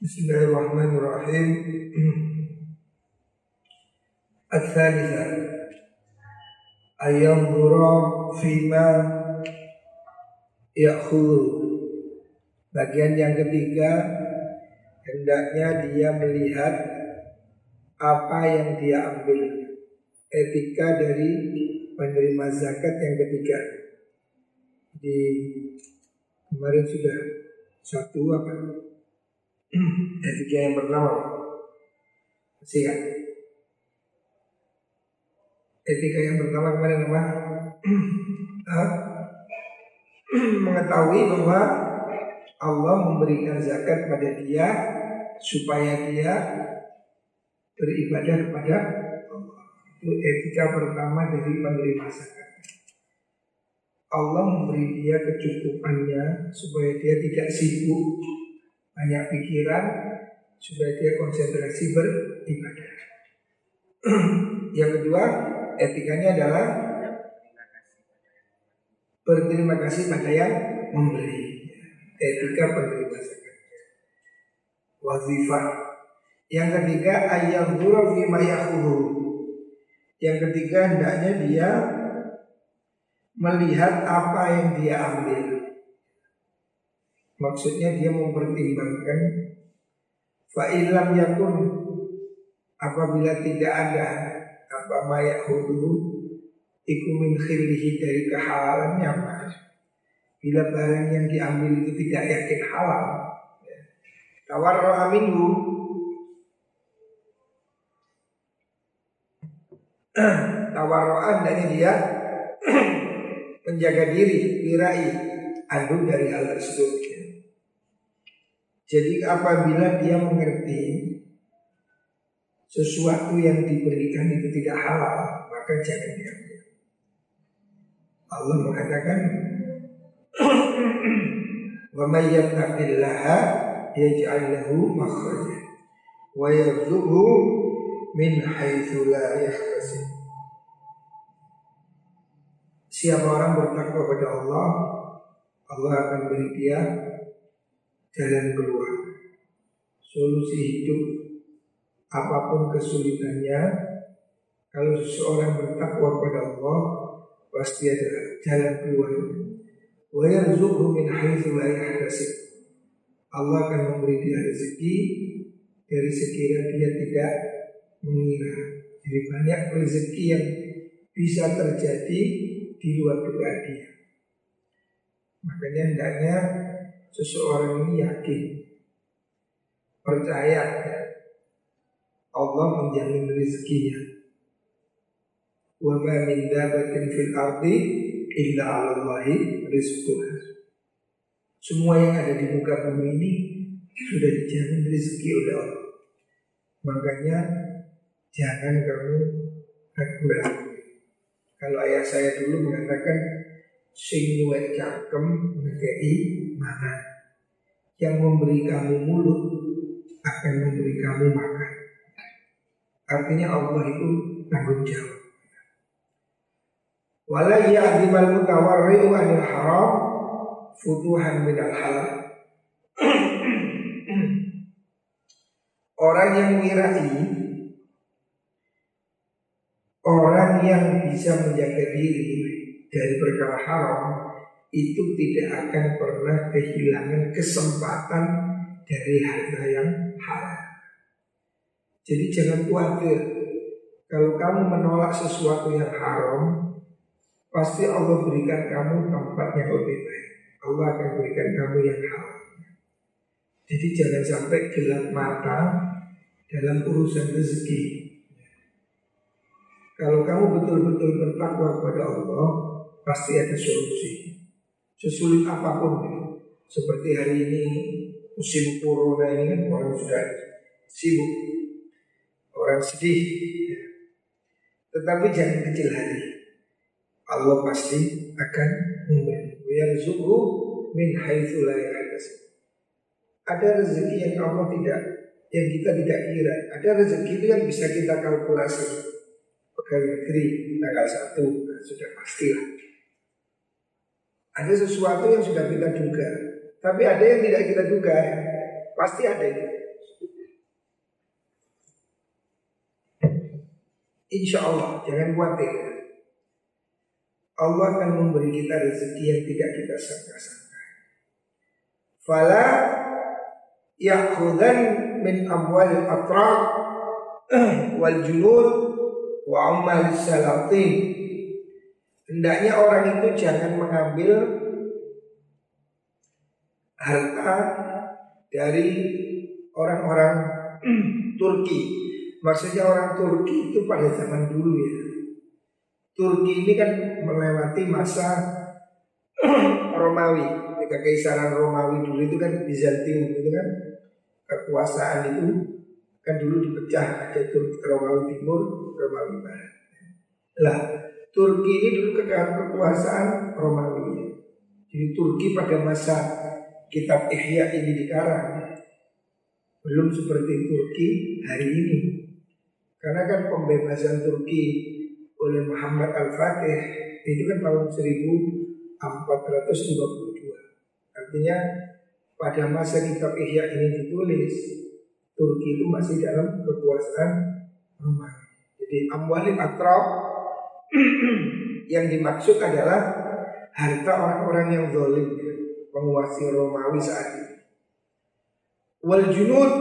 Bismillahirrahmanirrahim. Al-thalitha ayam dura fima yakhulu. Bagian yang ketiga hendaknya dia melihat apa yang dia ambil. Etika dari penerima zakat yang ketiga. Di kemarin sudah satu apa? Etika yang pertama Masih kan? Etika yang pertama kemarin apa? Mengetahui bahwa Allah memberikan zakat pada dia Supaya dia beribadah kepada Allah Itu etika pertama dari penerima zakat Allah memberi dia kecukupannya supaya dia tidak sibuk banyak pikiran supaya dia konsentrasi beribadah. Yang kedua, etikanya adalah berterima kasih pada yang memberi. Etika penerima zakat. Wazifah. Yang ketiga, ayam dura fima Yang ketiga, hendaknya dia melihat apa yang dia ambil. Maksudnya dia mempertimbangkan fa'ilam yakun apabila tidak ada apa mayak hudu iku min khilihi dari kehalalannya apa bila barang yang diambil itu tidak yakin halal ya. tawar minhu. Tawarroan dia menjaga diri dirai adu dari hal tersebut jadi apabila dia mengerti sesuatu yang diberikan itu tidak halal, maka jangan diambil. Allah mengatakan, "Wa may yattaqillaha yaj'al makhraja wa yarzuqhu min haitsu la yahtasib." Siapa orang bertakwa kepada Allah, Allah akan beri dia jalan keluar. Solusi hidup apa pun kesulitannya, kalau seseorang bertakwa kepada Allah, pasti ada jalan keluar. Wa yarzuqhu min haitsu la yahtasib. Allah akan memberi dia rezeki dari sekiranya dia tidak mengira. Jadi banyak rezeki yang bisa terjadi di luar dugaan dia. Makanya hendaknya seseorang ini yakin percaya Allah menjamin rezekinya. Wa ma min dabatin fil ardi illa 'ala Allahi rizquha. Semua yang ada di muka bumi ini sudah dijamin rezeki oleh Allah. Makanya jangan kamu ragu-ragu. Kalau ayah saya dulu mengatakan sing nyuwek cangkem ngekei makan. Yang memberi kamu mulut akan memberi kamu makan. Artinya Allah itu tanggung jawab. Wala ya'dimal mutawarri'u anil haram futuhan minal halal. Orang yang mirai Orang yang bisa menjaga diri dari perkara haram itu tidak akan pernah kehilangan kesempatan dari harta yang halal. Jadi jangan khawatir kalau kamu menolak sesuatu yang haram, pasti Allah berikan kamu tempat yang lebih baik. Allah akan berikan kamu yang halal. Jadi jangan sampai gelap mata dalam urusan rezeki. Kalau kamu betul-betul bertakwa kepada Allah, pasti ada solusi. Sesulit apa pun. Seperti hari ini musim corona ini orang sudah sibuk, orang sedih. Tetapi jangan kecil hati. Allah pasti akan memberi. Yarzuqhu min haitsu Ada rezeki yang Allah tidak yang kita tidak kira. Ada rezeki itu yang bisa kita kalkulasi. Pegawai negeri tanggal satu sudah pastilah. Ada sesuatu yang sudah kita duga, tapi ada yang tidak kita duga. Ya. Pasti ada itu. Insya Allah, jangan khawatir. Allah akan memberi kita rezeki yang tidak kita sangka-sangka. Fala yakhudan min amwal atraq wal julud wa ammal salatin Hendaknya orang itu jangan mengambil harta dari orang-orang Turki. Maksudnya orang Turki itu pada zaman dulu ya. Turki ini kan melewati masa Romawi. Kekaisaran Romawi dulu itu kan Bizantium itu kan kekuasaan itu kan dulu dipecah ada Turki Romawi Timur, Romawi Barat. Lah, Turki ini dulu kekuasaan Romawi. Jadi Turki pada masa kitab Ihya ini dikarang belum seperti Turki hari ini. Karena kan pembebasan Turki oleh Muhammad Al-Fatih itu kan tahun 1452. Artinya pada masa kitab Ihya ini ditulis Turki itu masih dalam kekuasaan Romawi. Jadi amwalin atraf yang dimaksud adalah harta orang-orang yang zalim, penguasa Romawi saat itu wal junud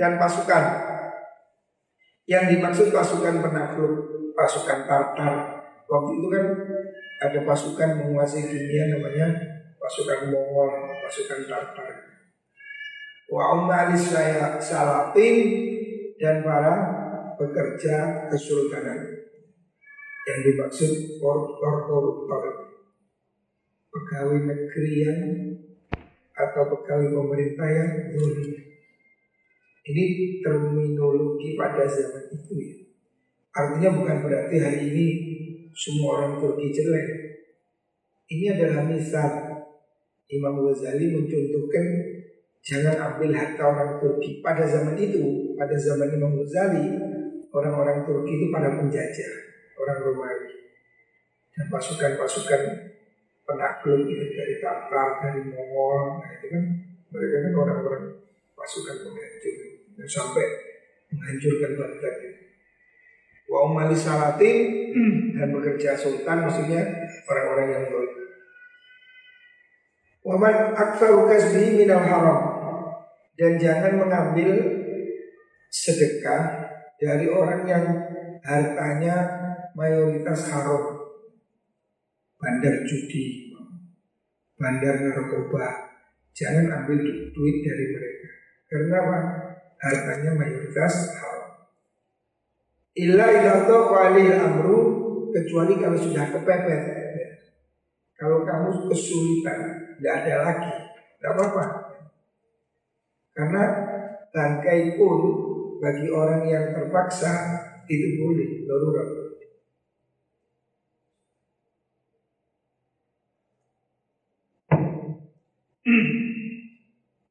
dan pasukan. Yang dimaksud pasukan penakluk, pasukan Tartar. Waktu itu kan ada pasukan menguasai dunia namanya pasukan Mongol, pasukan Tartar. Wa saya salatin dan para pekerja kesultanan. Yang dimaksud koruptor-koruptor pegawai negeri yang atau pegawai pemerintah yang zalim. Ini terminologi pada zaman itu ya. Artinya bukan berarti hari ini semua orang Turki jelek. Ini adalah misal Imam Ghazali mencontohkan jangan ambil harta orang Turki pada zaman itu. Pada zaman Imam Ghazali orang-orang Turki itu pada penjajah orang Romawi dan pasukan-pasukan penakluk ya, dari Tatar, dari Mongol, nah itu kan mereka kan orang-orang pasukan penghancur yang sampai menghancurkan Baghdad. Wa umali salatin dan bekerja sultan maksudnya orang-orang yang boleh. Waman aksaru kasbihi minal haram dan jangan mengambil sedekah dari orang yang hartanya mayoritas haram bandar judi, bandar narkoba. Jangan ambil duit dari mereka. Karena apa? Hartanya mayoritas haram. Illa ilato walil amru kecuali kalau sudah kepepet. Kalau kamu kesulitan, tidak ada lagi, tidak apa-apa. Karena bangkai pun bagi orang yang terpaksa itu boleh, darurat.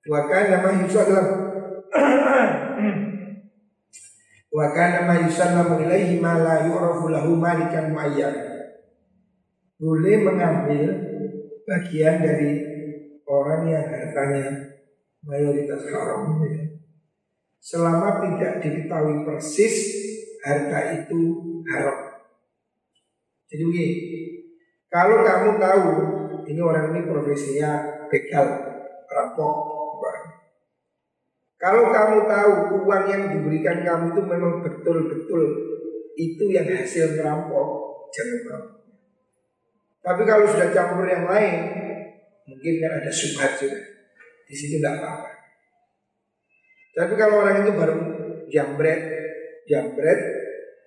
Wa kana ma yusallam Wa kana ma yusallamu ilaihi ma la yu'rafu lahu malikan muayyan. Boleh mengambil bagian dari orang yang hartanya mayoritas haram. Selama tidak diketahui persis harta itu haram. Jadi begini, kalau kamu tahu ini orang ini profesinya begal, rampok. Kalau kamu tahu uang yang diberikan kamu itu memang betul-betul itu yang hasil merampok, jangan mau. Tapi kalau sudah campur yang lain, mungkin kan ada subhat juga. Di situ tidak apa-apa. Tapi kalau orang itu baru jambret, jambret,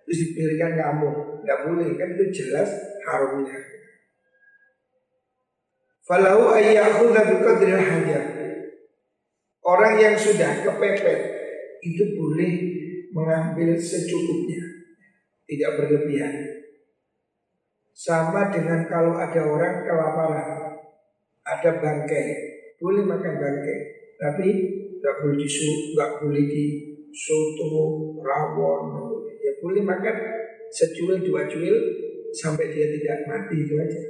terus dipilihkan kamu, nggak boleh kan itu jelas harumnya. Falau ayyakhudha biqadril hajat. Orang yang sudah kepepet itu boleh mengambil secukupnya, tidak berlebihan. Sama dengan kalau ada orang kelaparan, ada bangkai, boleh makan bangkai, tapi nggak boleh di nggak boleh di soto, rawon, ya boleh makan secuil dua cuil sampai dia tidak mati itu aja.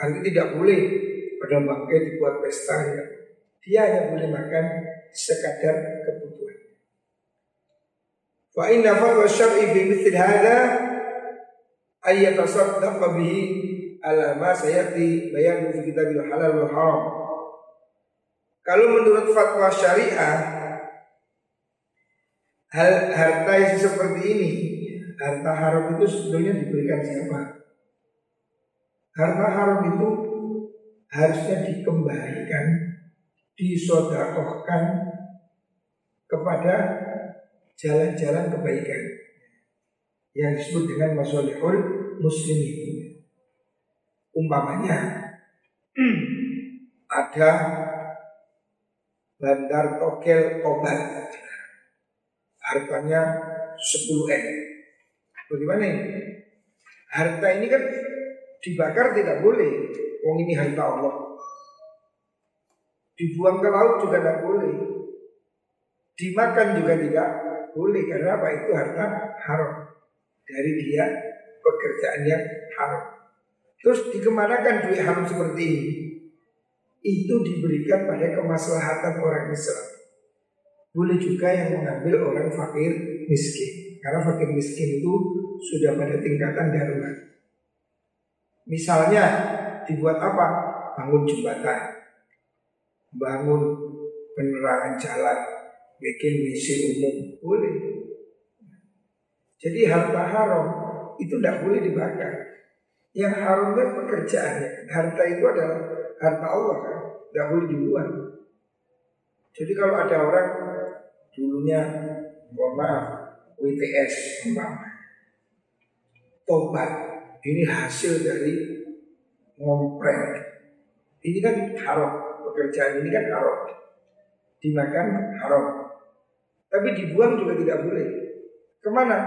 Artinya tidak boleh pada bangkai dibuat pesta ya. Dia hanya boleh makan sekadar kebutuhan. Wa inna fatwa syar'i fi mithl hadha ay yatasaddaq bihi ala ma sayati bayanu fi kitabil halal wal haram. Kalau menurut fatwa syariah hal harta yang seperti ini harta haram itu sebetulnya diberikan siapa? Harta haram itu harusnya dikembalikan, disodakohkan kepada jalan-jalan kebaikan yang disebut dengan masolihul muslimin. Umpamanya ada bandar tokel obat harganya 10 m. Bagaimana ini? Harta ini kan dibakar tidak boleh. Wong ini harta Allah. Dibuang ke laut juga tidak boleh. Dimakan juga tidak boleh karena apa? Itu harta haram dari dia pekerjaan yang haram. Terus dikemanakan duit haram seperti ini? Itu diberikan pada kemaslahatan orang Islam. Boleh juga yang mengambil orang fakir miskin. Karena fakir miskin itu sudah pada tingkatan darurat. Misalnya dibuat apa? Bangun jembatan, bangun penerangan jalan, bikin misi umum, boleh. Jadi harta haram itu tidak boleh dibakar. Yang haram kan pekerjaannya. Harta itu adalah harta Allah kan, tidak boleh dibuang. Jadi kalau ada orang dulunya, mohon maaf, WTS umpama, tobat ini hasil dari ngompreng. Ini kan haram, pekerjaan ini kan haram. Dimakan haram. Tapi dibuang juga tidak boleh. Ke mana?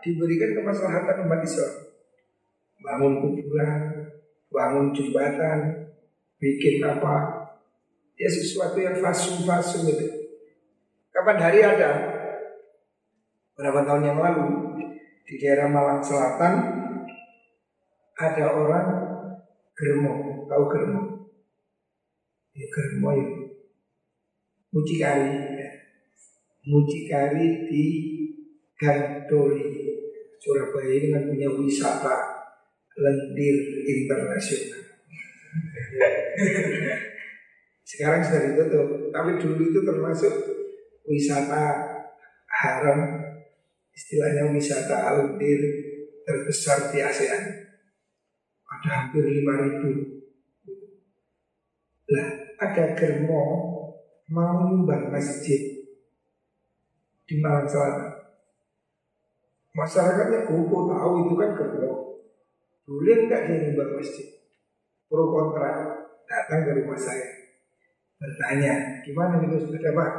Diberikan kemaslahatan umat Islam. Bangun kuburan, bangun jembatan, bikin apa? Ya sesuatu yang fasum-fasum itu. Kapan hari ada? Berapa tahun yang lalu di daerah Malang Selatan ada orang Germo, tahu Germo? Ya Germo ya. Mucikari, ya. Mucikari di Gandoli, Surabaya ini kan punya wisata lendir internasional. Sekarang sudah ditutup, tapi dulu itu termasuk wisata haram, istilahnya wisata lendir terbesar di ASEAN ada hampir lima ribu. Lah ada germo mau nyumbang masjid di Malang Selatan. Masyarakatnya kuku tahu itu kan germo. Boleh enggak dia nyumbang masjid? Pro kontra datang ke rumah saya. Bertanya gimana Gus ada pak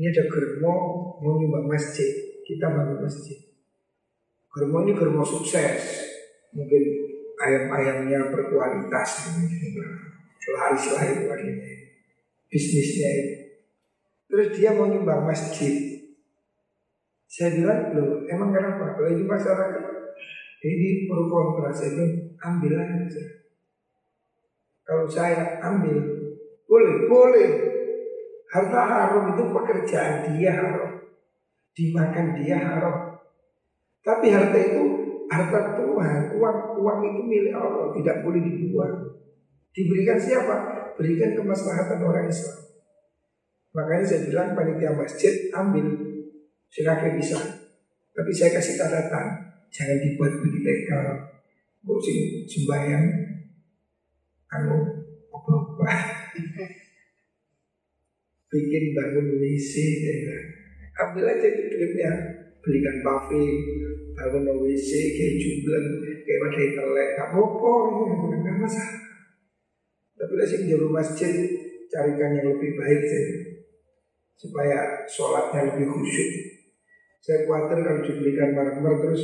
ini ada germo mau nyumbang masjid. Kita bangun masjid. Germo ini germo sukses. Mungkin ayam-ayamnya berkualitas lah itu akhirnya bisnisnya itu. Terus dia mau nyumbang masjid. Saya bilang loh emang kenapa? Kalau ini masyarakat. Ini pro kontra saya bilang ambil aja. Kalau saya ambil boleh boleh. Harta haram itu pekerjaan dia haram. Dimakan dia haram. Tapi harta itu harta Tuhan, uang uang itu milik Allah, tidak boleh dibuang. Diberikan siapa? Berikan kemaslahatan orang Islam. Makanya saya bilang panitia masjid ambil silakan bisa. Tapi saya kasih catatan, jangan dibuat legal. Bosin sembahyang, anu apa-apa. Bikin bangun WC, ambil aja duitnya, belikan paving, bangun WC kayak jumlah kayak pakai telek tak apa nggak masalah lah sih jauh masjid carikan yang lebih baik saja supaya sholatnya lebih khusyuk. Saya khawatir kalau dibelikan barang-barang terus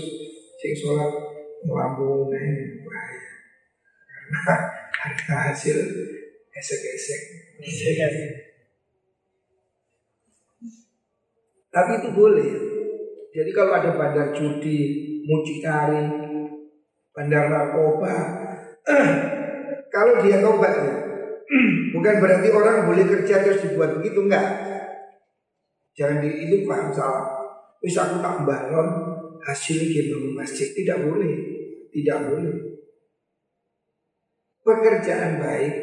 sing sholat melambung nah bahaya. Karena harta hasil esek-esek. Tapi itu boleh. Jadi kalau ada bandar judi, mucikari, bandar narkoba, kalau dia tobat ya, bukan berarti orang boleh kerja terus dibuat begitu enggak. Jangan di itu paham salah. Bisa aku tak balon hasil bangun masjid tidak boleh, tidak boleh. Pekerjaan baik,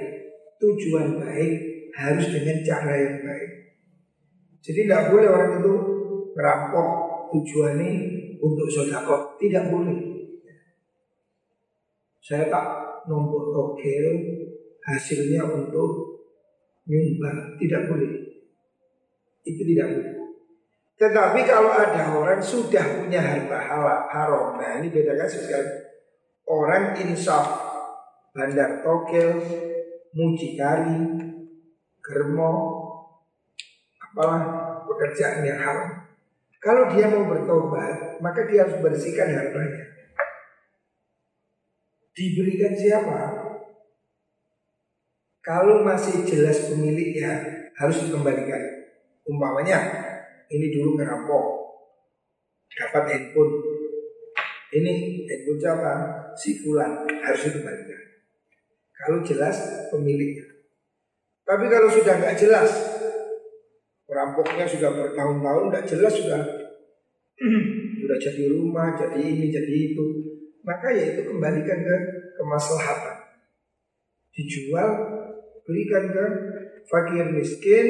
tujuan baik harus dengan cara yang baik. Jadi tidak boleh orang itu merampok tujuannya untuk sodako, tidak boleh. Saya tak nombor togel hasilnya untuk nyumbang, tidak boleh. Itu tidak boleh. Tetapi kalau ada orang sudah punya harta halal haram, nah ini bedakan sekali. Orang insaf, bandar togel, mucikari, germo, apalah pekerjaan yang haram. Kalau dia mau bertobat, maka dia harus bersihkan hartanya. Diberikan siapa? Kalau masih jelas pemiliknya harus dikembalikan. Umpamanya ini dulu ngerampok dapat handphone. Ini handphone siapa? Si fulan harus dikembalikan. Kalau jelas pemiliknya. Tapi kalau sudah nggak jelas perampoknya sudah bertahun-tahun nggak jelas sudah. Sudah jadi rumah jadi ini jadi itu. Maka ya itu kembalikan ke kemaslahatan. Dijual berikan ke fakir miskin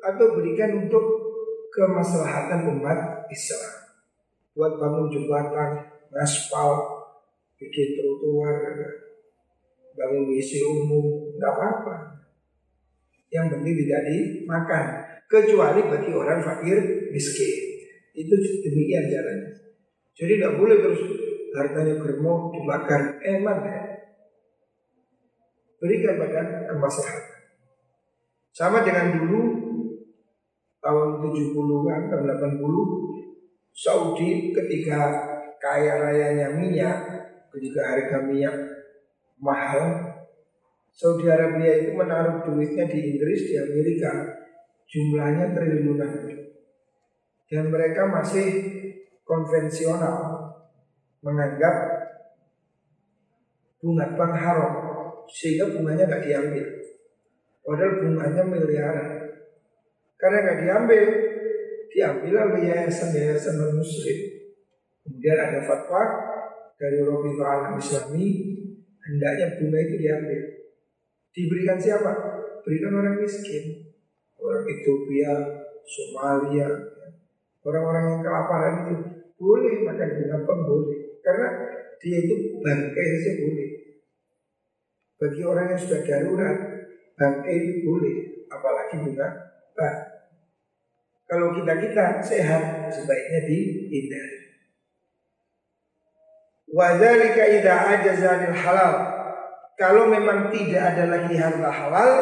atau berikan untuk kemaslahatan umat Islam. Buat bangun jembatan, ngaspal, bikin trotoar, bangun WC umum, tidak apa-apa. Yang penting tidak dimakan, kecuali bagi orang fakir miskin. Itu demikian caranya. Jadi tidak boleh terus hartanya germo dibakar, emang ya. Berikan pada kemaslahatan. Sama dengan dulu tahun 70-an, tahun 80 Saudi ketika kaya rayanya minyak, ketika harga minyak mahal, Saudi Arabia itu menaruh duitnya di Inggris, di Amerika, jumlahnya triliunan. Dan mereka masih konvensional menganggap bunga bank haram sehingga bunganya nggak diambil. Padahal bunganya miliaran. Karena nggak diambil, diambil oleh yayasan-yayasan non muslim. Kemudian ada fatwa dari Robi Alam Islami, hendaknya bunga itu diambil. Diberikan siapa? Berikan orang miskin, orang Ethiopia, Somalia, orang-orang yang kelaparan itu boleh makan bunga pun boleh, karena dia itu bangkai saja boleh. Bagi orang yang sudah darurat, itu boleh, apalagi bunga bak. Kalau kita-kita sehat sebaiknya dihindari. Wadzalika idza ajaza halal. Kalau memang tidak ada lagi harta halal,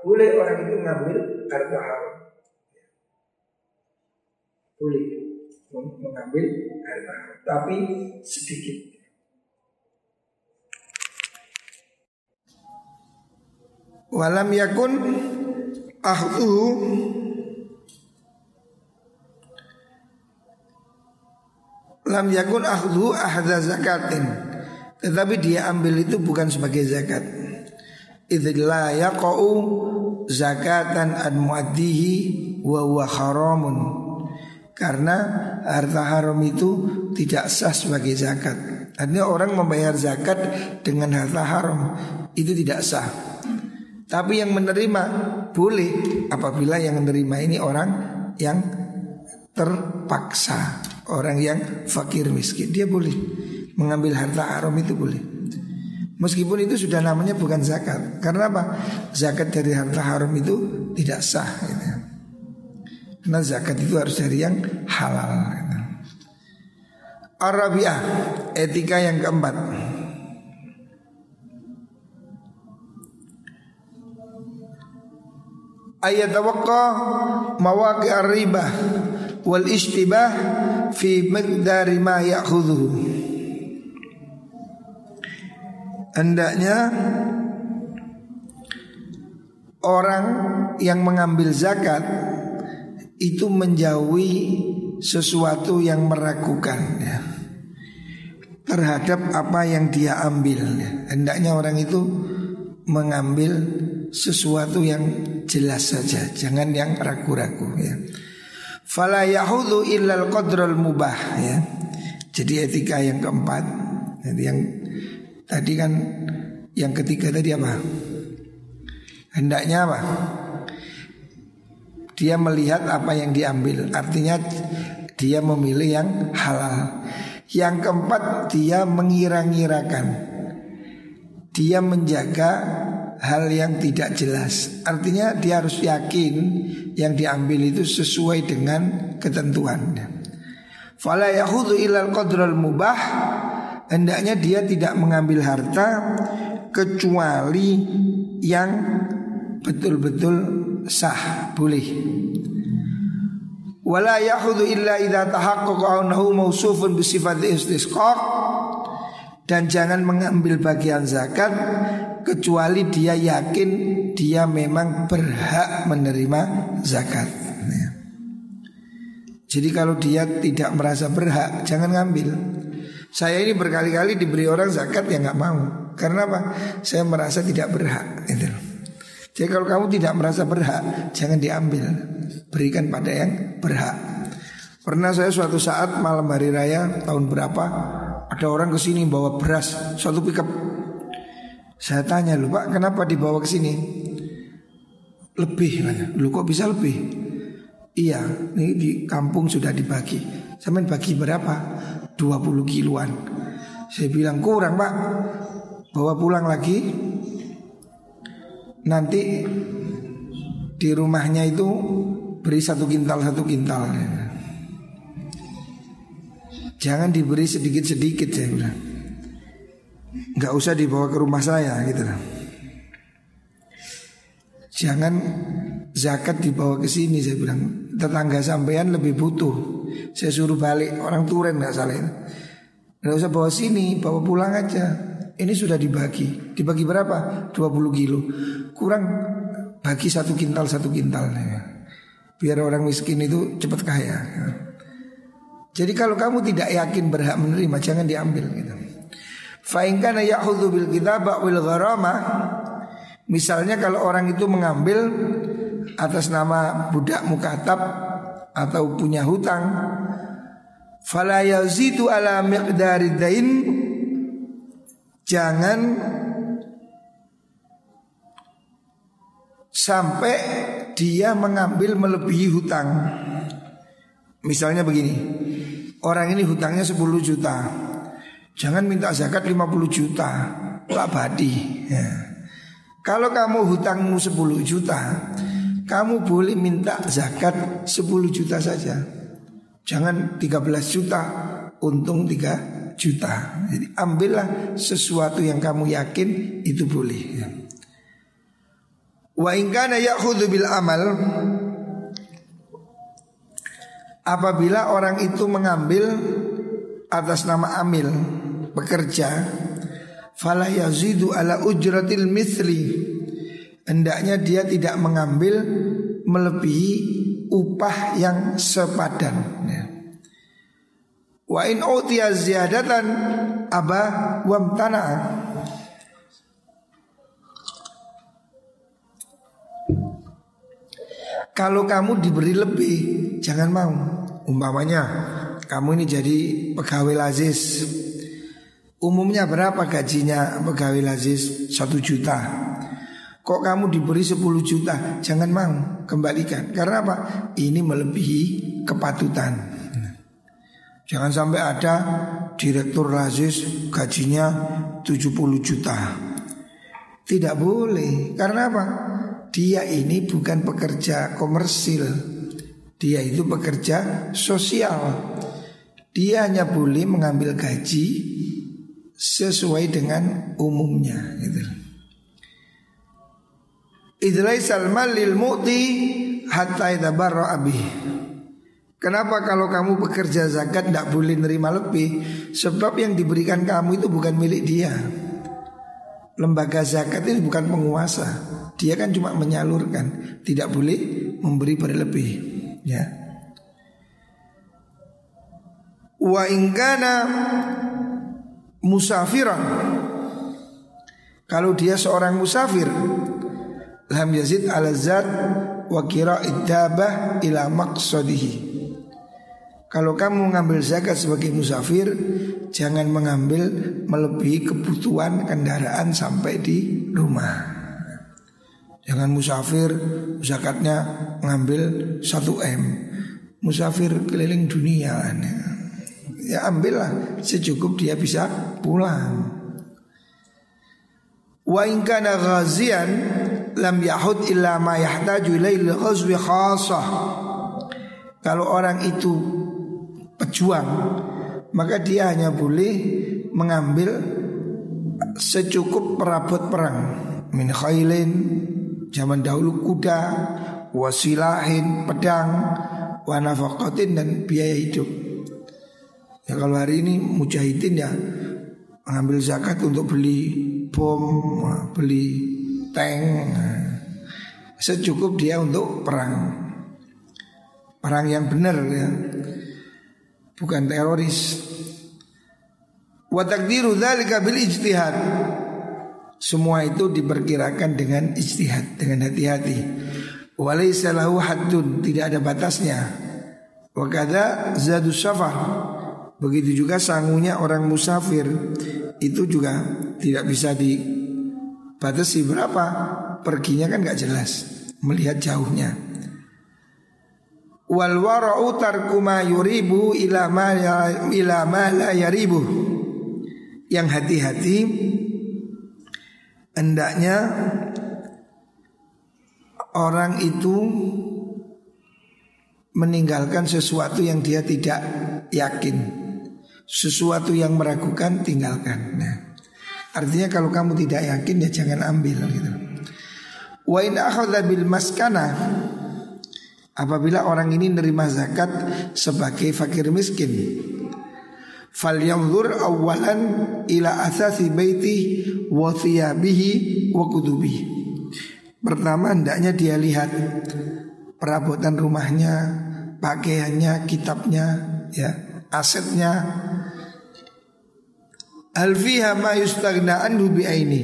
boleh orang itu ngambil harta halal. Boleh mengambil harta halal, tapi sedikit. Walam yakun ahduhu lam yakun akhdhu ahda zakatin. Tetapi dia ambil itu bukan sebagai zakat. Idza yaqau zakatan an muaddihi wa huwa haramun. Karena harta haram itu tidak sah sebagai zakat. Artinya orang membayar zakat dengan harta haram. Itu tidak sah tapi yang menerima boleh apabila yang menerima ini orang yang terpaksa. Orang yang fakir miskin. Dia boleh mengambil harta haram itu boleh. Meskipun itu sudah namanya bukan zakat. Karena apa? Zakat dari harta haram itu tidak sah gitu. karena zakat itu harus dari yang halal gitu. Arabiah etika yang keempat ayat tawakka mawaqi ar-riba wal istibah fi miqdari ma ya'khudhu hendaknya orang yang mengambil zakat itu menjauhi sesuatu yang meragukan ya, terhadap apa yang dia ambil ya. hendaknya orang itu mengambil sesuatu yang jelas saja jangan yang ragu-ragu ya Fala yahudu illal qadral mubah ya. Jadi etika yang keempat. Jadi yang tadi kan yang ketiga tadi apa? Hendaknya apa? Dia melihat apa yang diambil. Artinya dia memilih yang halal. Yang keempat dia mengira-ngirakan. Dia menjaga hal yang tidak jelas. Artinya dia harus yakin yang diambil itu sesuai dengan ketentuan. Fala yahudu ilal qadral mubah hendaknya dia tidak mengambil harta kecuali yang betul-betul sah boleh. Wala yahudu illa idza tahaqqaqa annahu mausufun bi sifat istisqaq dan jangan mengambil bagian zakat kecuali dia yakin dia memang berhak menerima zakat. Ya. Jadi kalau dia tidak merasa berhak, jangan ngambil. Saya ini berkali-kali diberi orang zakat yang nggak mau. Karena apa? Saya merasa tidak berhak. Gitu. Jadi kalau kamu tidak merasa berhak, jangan diambil. Berikan pada yang berhak. Pernah saya suatu saat malam hari raya tahun berapa ada orang ke sini bawa beras suatu pickup. Saya tanya lu pak kenapa dibawa ke sini? Lebih mana? Lu kok bisa lebih? Iya, ini di kampung sudah dibagi. Sampai bagi berapa? 20 kiloan. Saya bilang kurang pak, bawa pulang lagi. Nanti di rumahnya itu beri satu kintal satu kintal. Jangan diberi sedikit-sedikit saya bilang. Gak usah dibawa ke rumah saya gitu Jangan zakat dibawa ke sini saya bilang. Tetangga sampean lebih butuh. Saya suruh balik orang turen nggak salah itu. Gak usah bawa sini, bawa pulang aja. Ini sudah dibagi. Dibagi berapa? 20 kilo. Kurang bagi satu kintal satu kintal. Biar orang miskin itu cepat kaya. Jadi kalau kamu tidak yakin berhak menerima jangan diambil gitu. Fa in kana bil kitabah wal gharama Misalnya kalau orang itu mengambil atas nama budak mukatab atau punya hutang fala yazidu ala miqdari dain jangan sampai dia mengambil melebihi hutang. Misalnya begini, orang ini hutangnya 10 juta. Jangan minta zakat 50 juta. Pak Badi. Ya. Kalau kamu hutangmu 10 juta, kamu boleh minta zakat 10 juta saja. Jangan 13 juta, untung 3 juta. Jadi ambillah sesuatu yang kamu yakin itu boleh. Ya. Wa in kana ya'khudhu bil amal Apabila orang itu mengambil atas nama amil pekerja fala yazidu ala ujratil misli hendaknya dia tidak mengambil melebihi upah yang sepadan. Ya. wa in utiya ziyadatan aba wamtana. Kalau kamu diberi lebih Jangan mau. Umpamanya Kamu ini jadi pegawai lazis Umumnya berapa gajinya pegawai lazis? Satu juta Kok kamu diberi 10 juta? Jangan mau Kembalikan Karena apa? Ini melebihi kepatutan Jangan sampai ada Direktur lazis gajinya 70 juta Tidak boleh Karena apa? dia ini bukan pekerja komersil. Dia itu pekerja sosial. Dia hanya boleh mengambil gaji sesuai dengan umumnya gitu. Idlai salmal lil mu'ti hatta itabarra abih. Kenapa kalau kamu bekerja zakat tidak boleh nerima lebih? Sebab yang diberikan kamu itu bukan milik dia. Lembaga zakat ini bukan penguasa. Dia kan cuma menyalurkan, tidak boleh memberi berlebih, ya. Wa ingkana musafiran. Kalau dia seorang musafir lam yazid ala zat wa kira idabah ila maqsadihi. Kalau kamu mengambil zakat sebagai musafir Jangan mengambil melebihi kebutuhan kendaraan sampai di rumah. Jangan musafir zakatnya ngambil 1M Musafir keliling dunia Ya ambillah. Secukup dia bisa pulang. Wa in kana ghazian lam yahud illa ma yahtaju ilail ghazwi khasah. Kalau orang itu pejuang maka dia hanya boleh mengambil secukup perabot perang. Min khailin Zaman dahulu kuda, wasilahin, pedang, wanafakatin dan biaya hidup. Ya kalau hari ini mujahidin ya mengambil zakat untuk beli bom, beli tank, secukup dia untuk perang. Perang yang benar ya. Bukan teroris. Wa takdiru dzalika bil ijtihad. Semua itu diperkirakan dengan istihad, dengan hati-hati. Walaysa lahu haddun, tidak ada batasnya. Wa kadza zadus safar. Begitu juga sangunya orang musafir itu juga tidak bisa dibatasi berapa. Perginya kan nggak jelas, melihat jauhnya. Wal wara'u tarku ma yuribu. Yang hati-hati hendaknya orang itu meninggalkan sesuatu yang dia tidak yakin, sesuatu yang meragukan tinggalkan. Nah, artinya kalau kamu tidak yakin ya jangan ambil gitu. Wa in bil maskana apabila orang ini nerima zakat sebagai fakir miskin falyanzur awalan ila asasi baiti wa thiyabihi wa kutubi. Pertama hendaknya dia lihat perabotan rumahnya, pakaiannya, kitabnya, ya, asetnya. Alfiha ma yustaghna anhu bi aini.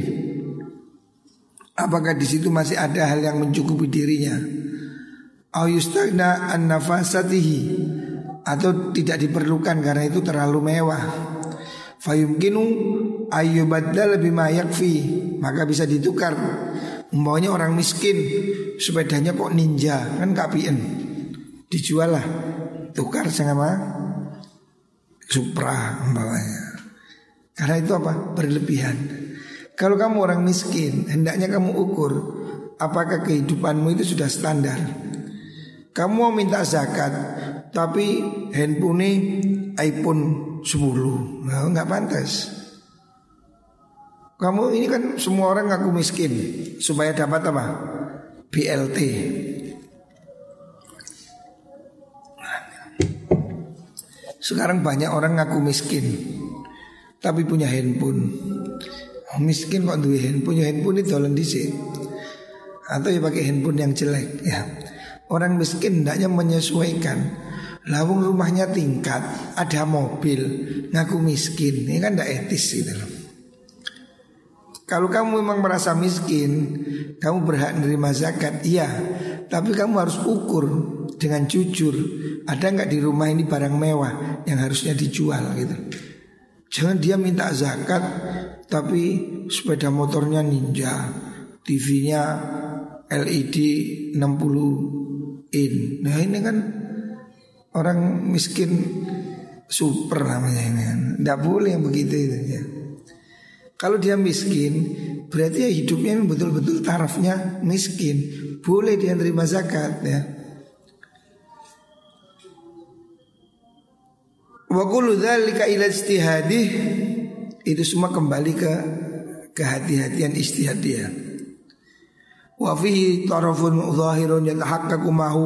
Apakah di situ masih ada hal yang mencukupi dirinya? Au yustaghna an nafasatihi atau tidak diperlukan karena itu terlalu mewah. Fayumkinu ayyubaddal bima yakfi maka bisa ditukar. Umpamanya orang miskin sepedanya kok ninja kan kapien dijual lah tukar sama Supra umpamanya. Karena itu apa? Berlebihan. Kalau kamu orang miskin, hendaknya kamu ukur apakah kehidupanmu itu sudah standar. Kamu mau minta zakat, tapi handphone iPhone 10 nah, nggak pantas kamu ini kan semua orang ngaku miskin supaya dapat apa BLT sekarang banyak orang ngaku miskin tapi punya handphone miskin kok duit handphone punya handphone itu tolong di sini atau ya pakai handphone yang jelek ya orang miskin hendaknya menyesuaikan Lawung rumahnya tingkat, ada mobil, ngaku miskin, ini kan tidak etis gitu loh. Kalau kamu memang merasa miskin, kamu berhak menerima zakat, iya. Tapi kamu harus ukur dengan jujur. Ada nggak di rumah ini barang mewah yang harusnya dijual gitu. Jangan dia minta zakat, tapi sepeda motornya ninja, TV-nya LED 60 in. Nah ini kan orang miskin super namanya ini kan. Tidak boleh yang begitu itu ya. Kalau dia miskin berarti ya hidupnya betul-betul tarafnya miskin. Boleh dia terima zakat ya. Wa kullu dzalika ila istihadih itu semua kembali ke kehati-hatian istihad dia. Wa fihi tarafun zahirun yatahaqqaqu mahu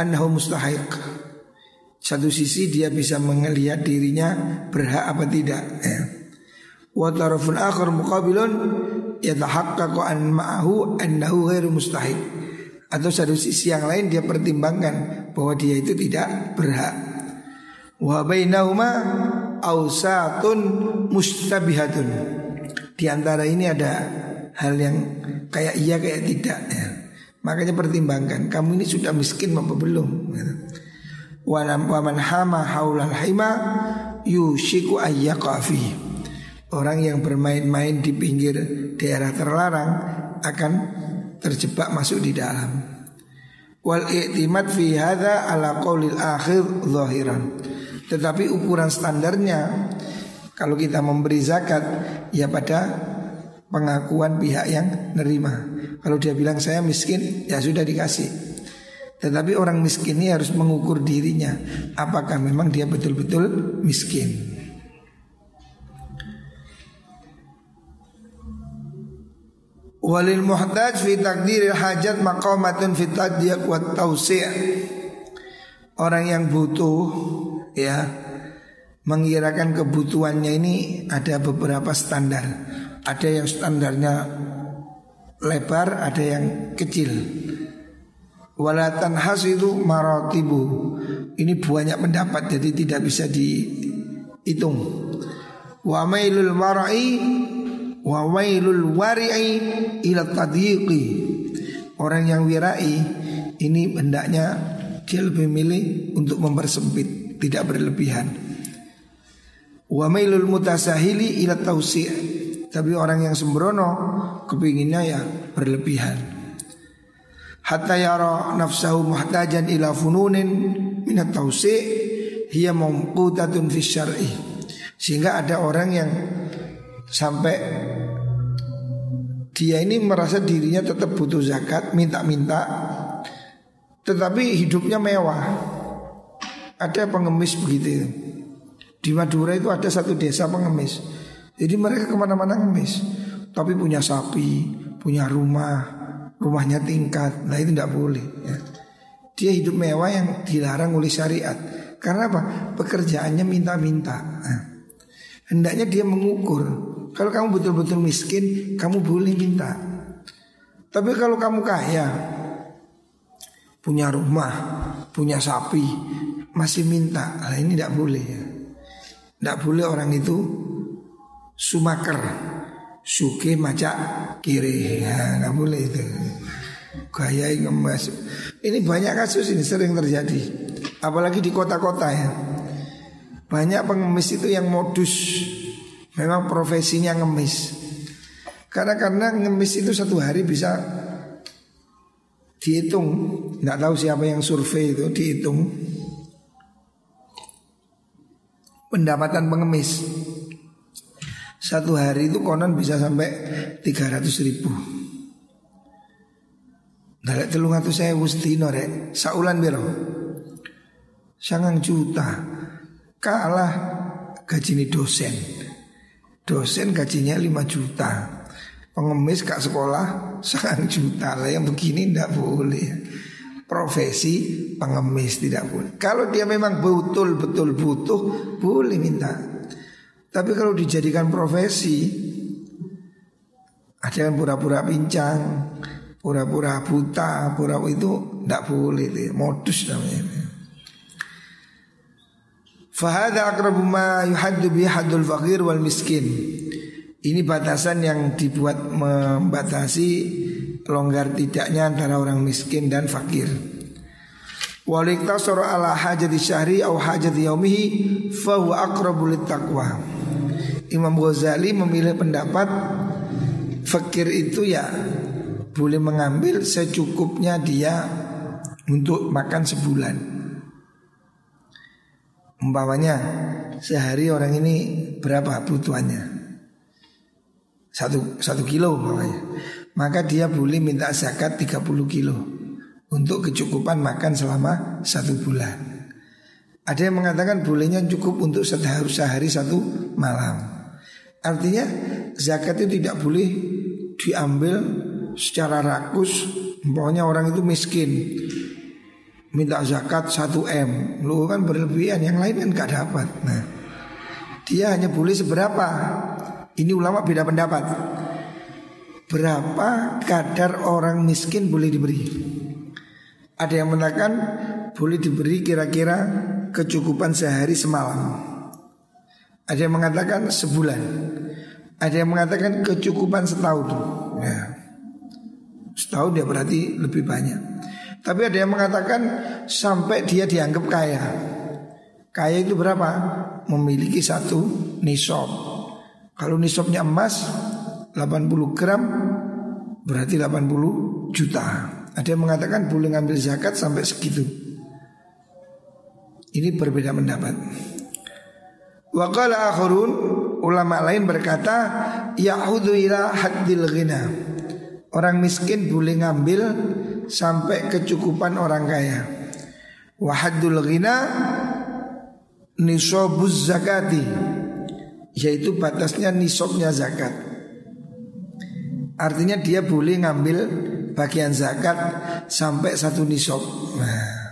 annahu mustahiq. Satu sisi dia bisa melihat dirinya berhak apa tidak ya. Wa tarafun akhar muqabilun yatahaqqaqu an ma'ahu annahu ghairu mustahik. Atau satu sisi yang lain dia pertimbangkan bahwa dia itu tidak berhak. Wa bainahuma ausatun mustabihatun. Di antara ini ada hal yang kayak iya kayak tidak ya. Makanya pertimbangkan kamu ini sudah miskin apa belum wa man hama haulal hima yushiku ayyaqafi. Orang yang bermain-main di pinggir daerah terlarang akan terjebak masuk di dalam. Wal i'timad fi hadza ala qaulil akhir zahiran. Tetapi ukuran standarnya kalau kita memberi zakat ya pada pengakuan pihak yang nerima. Kalau dia bilang saya miskin ya sudah dikasih. Tetapi orang miskin ini harus mengukur dirinya Apakah memang dia betul-betul miskin Walil muhtaj fi takdiril hajat maqamatun fi tadiyaq wa tausi' Orang yang butuh ya. Mengirakan kebutuhannya ini ada beberapa standar. Ada yang standarnya lebar, ada yang kecil. Walatan has itu marotibu Ini banyak pendapat jadi tidak bisa dihitung. Wa mailul warai Wa mailul wari'i ila tadyiqi. Orang yang wirai Ini hendaknya dia lebih milih untuk mempersempit Tidak berlebihan. Wa mailul mutasahili ila tausi' Tapi orang yang sembrono Kepinginnya ya berlebihan. Hatta yara nafsahu muhtajan ila fununin minat tausi hiya mawqutatun fi syar'i. Sehingga ada orang yang sampai dia ini merasa dirinya tetap butuh zakat minta-minta tetapi hidupnya mewah ada pengemis begitu di Madura itu ada satu desa pengemis jadi mereka ke mana-mana ngemis tapi punya sapi punya rumah rumahnya tingkat, nah itu tidak boleh. Ya. Dia hidup mewah yang dilarang oleh syariat. Karena apa? Pekerjaannya minta-minta. Nah, hendaknya dia mengukur. Kalau kamu betul-betul miskin, kamu boleh minta. Tapi kalau kamu kaya, punya rumah, punya sapi, masih minta, nah ini tidak boleh ya. Tidak boleh orang itu sumaker. Suke macak kiri. Ya nggak boleh itu. Gaya ngemas ini banyak kasus ini sering terjadi. Apalagi di kota-kota ya. Banyak pengemis itu yang modus. Memang profesinya ngemis. Karena karena ngemis itu satu hari bisa dihitung. Nggak tahu siapa yang survei itu dihitung pendapatan pengemis. Satu hari itu konon bisa sampai 300 ribu. Dalek telung atau saya wustino rek. Saulan biro Sangang juta. Kalah gaji ini dosen. Dosen gajinya 5 juta. Pengemis kak sekolah Sangang juta. Lah yang begini tidak boleh Profesi pengemis tidak boleh. Kalau dia memang betul-betul butuh Boleh minta. Tapi kalau dijadikan profesi Ada yang pura-pura pincang Pura-pura buta Pura itu tidak boleh itu, Modus namanya. Fahada akrabu ma yuhaddu bihadul fakir wal miskin. Ini batasan yang dibuat membatasi longgar tidaknya antara orang miskin dan fakir. Waliktasara ala hajati syahri au hajati yaumihi fahuwa aqrabu taqwa. Imam Ghazali memilih pendapat fakir itu ya boleh mengambil secukupnya dia untuk makan sebulan. Umpamanya sehari orang ini berapa butuhannya? Satu, satu kilo umpamanya. Maka dia boleh minta zakat 30 kilo untuk kecukupan makan selama satu bulan. Ada yang mengatakan bolehnya cukup untuk sehari, sehari satu malam. Artinya zakat itu tidak boleh diambil secara rakus. Pokoknya orang itu miskin. Minta zakat 1 M. Lu kan berlebihan. Yang lain kan gak dapat. Nah Dia hanya boleh seberapa? Ini ulama beda pendapat Berapa kadar orang miskin boleh diberi Ada yang mengatakan Boleh diberi kira-kira Kecukupan sehari semalam ada yang mengatakan sebulan Ada yang mengatakan kecukupan setahun ya. Setahun dia berarti lebih banyak Tapi ada yang mengatakan sampai dia dianggap kaya. Kaya itu berapa? Memiliki satu nisab. Kalau nisabnya emas 80 gram berarti 80 juta. Ada yang mengatakan boleh ngambil zakat sampai segitu. Ini berbeda pendapat. Waqala akhurun ulama lain berkata yahudu ila haddil ghina. Orang miskin boleh ngambil sampai kecukupan orang kaya. Wahadul ghina nisobuz zakati yaitu batasnya nisobnya zakat. Artinya dia boleh ngambil bagian zakat sampai satu nisob. Nah.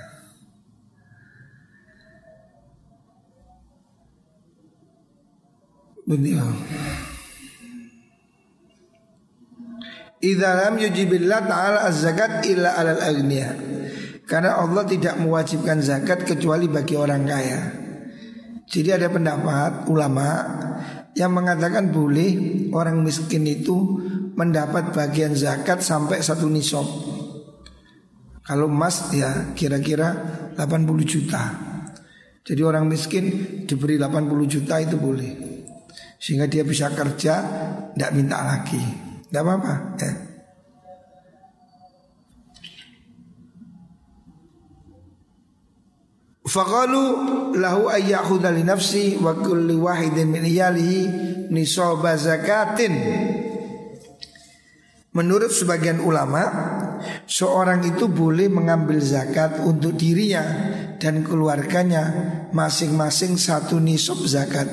Idza yujibillah ta'ala az-zakat illa 'alal aghniya. Karena Allah tidak mewajibkan zakat kecuali bagi orang kaya. Jadi ada pendapat ulama yang mengatakan boleh orang miskin itu mendapat bagian zakat sampai satu nisab. Kalau emas ya kira-kira 80 juta. Jadi orang miskin diberi 80 juta itu boleh. Sehingga dia bisa kerja tidak minta lagi. Tidak apa-apa ya. Faqalu lahu ayyakhudha li nafsi wa kulli wahidin min iyalihi nisaba zakatin. Menurut sebagian ulama, seorang itu boleh mengambil zakat untuk dirinya dan keluarganya masing-masing satu nisab zakat.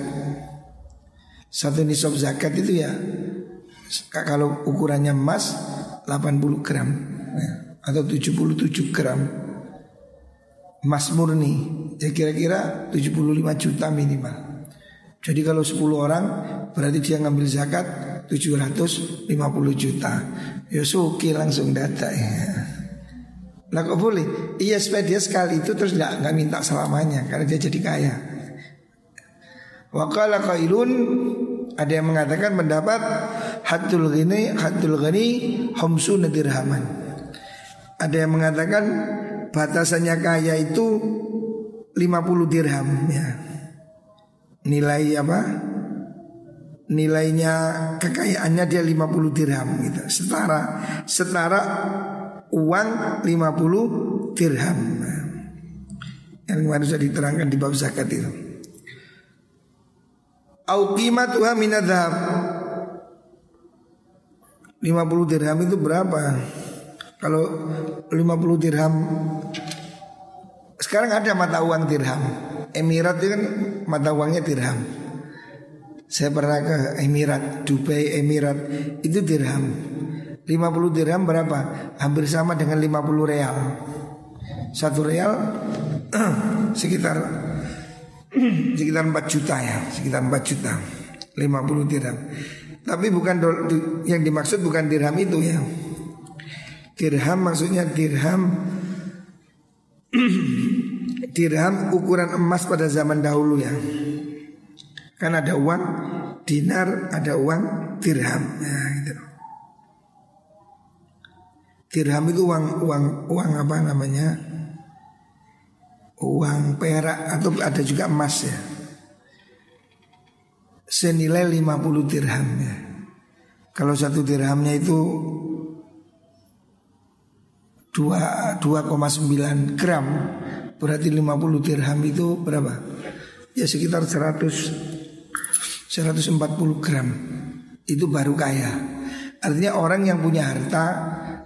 Satu nisab zakat itu ya kalau ukurannya emas 80 gram ya, atau 77 gram emas murni ya kira-kira 75 juta minimal. Jadi kalau 10 orang berarti dia ngambil zakat 750 juta. Ya suki langsung data ya. Lah kok boleh? Iya dia sekali itu terus nggak nggak minta selamanya karena dia jadi kaya. Wakala kailun ada yang mengatakan pendapat hatul ghini hatul ghani homsu dirhaman. Ada yang mengatakan batasannya kaya itu 50 dirham ya. Nilai apa? Nilainya kekayaannya dia 50 dirham gitu. Setara setara uang 50 dirham. Yang harus diterangkan di bab zakat itu. Au qimatuha minadhab 50 dirham itu berapa? Kalau 50 dirham Sekarang ada mata uang dirham Emirat itu kan mata uangnya dirham Saya pernah ke Emirat Dubai Emirat Itu dirham 50 dirham berapa? Hampir sama dengan 50 real Satu real Sekitar Sekitar 4 juta ya Sekitar 4 juta 50 dirham tapi bukan yang dimaksud bukan dirham itu ya. Dirham maksudnya dirham dirham ukuran emas pada zaman dahulu ya. Kan ada uang dinar, ada uang dirham. Ya, gitu. Dirham itu uang uang uang apa namanya? Uang perak atau ada juga emas ya senilai 50 dirham ya. Kalau satu dirhamnya itu 2,9 gram Berarti 50 dirham itu berapa? Ya sekitar 100 140 gram. Itu baru kaya. Artinya orang yang punya harta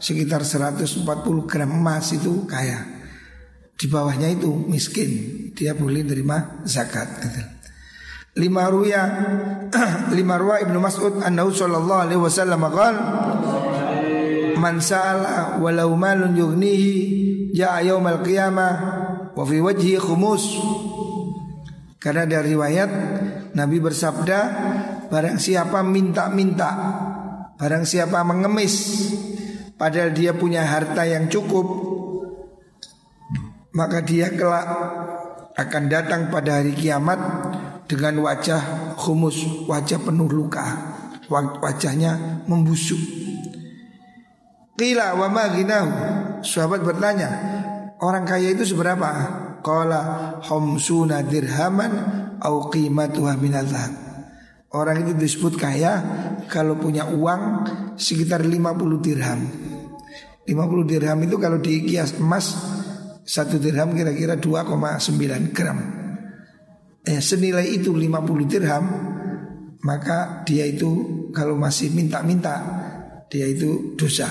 Sekitar 140 gram emas itu kaya. Di bawahnya itu miskin. Dia boleh terima zakat gitu. Lima ruya Lima ruya Ibnu Mas'ud Annahu sallallahu alaihi wasallam Qal Man sa'ala walau malun yugnihi Ja'a yawmal qiyamah Wa wajhi khumus. Karena dari riwayat Nabi bersabda Barang siapa minta-minta Barang siapa mengemis Padahal dia punya harta yang cukup Maka dia kelak akan datang pada hari kiamat dengan wajah humus, wajah penuh luka, wajahnya membusuk. Qila wa ma sahabat bertanya, orang kaya itu seberapa? Qala homsuna dirhaman au qimatuha. Orang itu disebut kaya kalau punya uang sekitar 50 dirham. 50 dirham itu kalau dikias emas satu dirham kira-kira 2,9 gram. Eh, senilai itu 50 dirham maka dia itu kalau masih minta-minta dia itu dosa.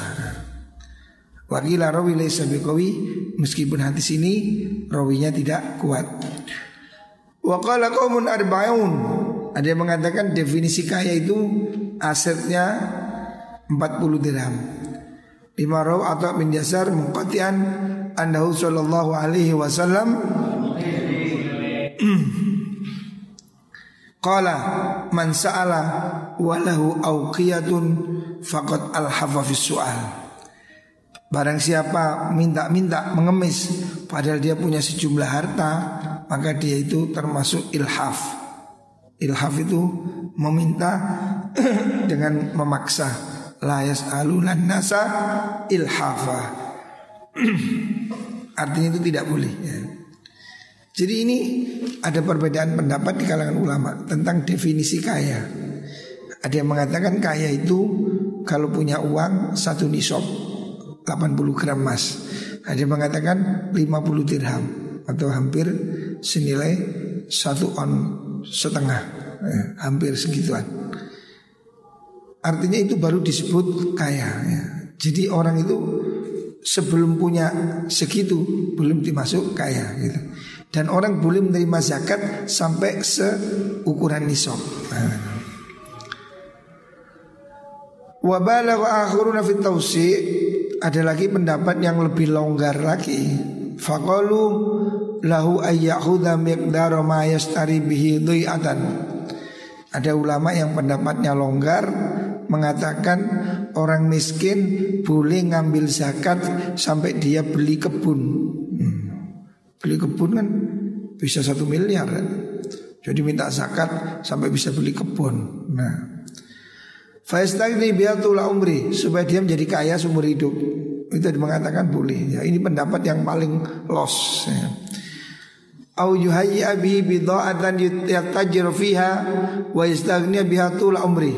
Wakila rawi meskipun hadis ini rawinya tidak kuat. Wa qala qaumun arba'un. Ada yang mengatakan definisi kaya itu asetnya 40 dirham. Lima raw atau min jasar muqatian annahu sallallahu alaihi wasallam Qala man sa'ala walahu auqiyatun faqad al-hafa su'al. Barang siapa minta-minta mengemis padahal dia punya sejumlah harta, maka dia itu termasuk ilhaf. Ilhaf itu meminta dengan memaksa. La yas'alunan nasa ilhafa. Artinya itu tidak boleh ya. Jadi ini ada perbedaan pendapat di kalangan ulama tentang definisi kaya. Ada yang mengatakan kaya itu kalau punya uang satu nisab 80 gram emas. Ada yang mengatakan 50 dirham atau hampir senilai satu on setengah, eh, hampir segituan. Artinya itu baru disebut kaya. Ya. Jadi orang itu sebelum punya segitu belum dimasuk kaya gitu. Dan orang boleh menerima zakat sampai seukuran nisab. Wa balagha akhiruna fit tausi ada lagi pendapat yang lebih longgar lagi. Faqalu lahu ayyakhudha miqdara ma yastari bihi. Ada ulama yang pendapatnya longgar mengatakan orang miskin boleh ngambil zakat sampai dia beli kebun. Hmm. Beli kebun kan bisa satu miliar kan? Jadi minta zakat sampai bisa beli kebun. Nah, Faistagni biatullah umri supaya dia menjadi kaya seumur hidup. Itu mengatakan boleh. Ya, ini pendapat yang paling los. Ya. Au yuhayya bihi bidha'atan yatajir fiha wa yastaghni biha umri.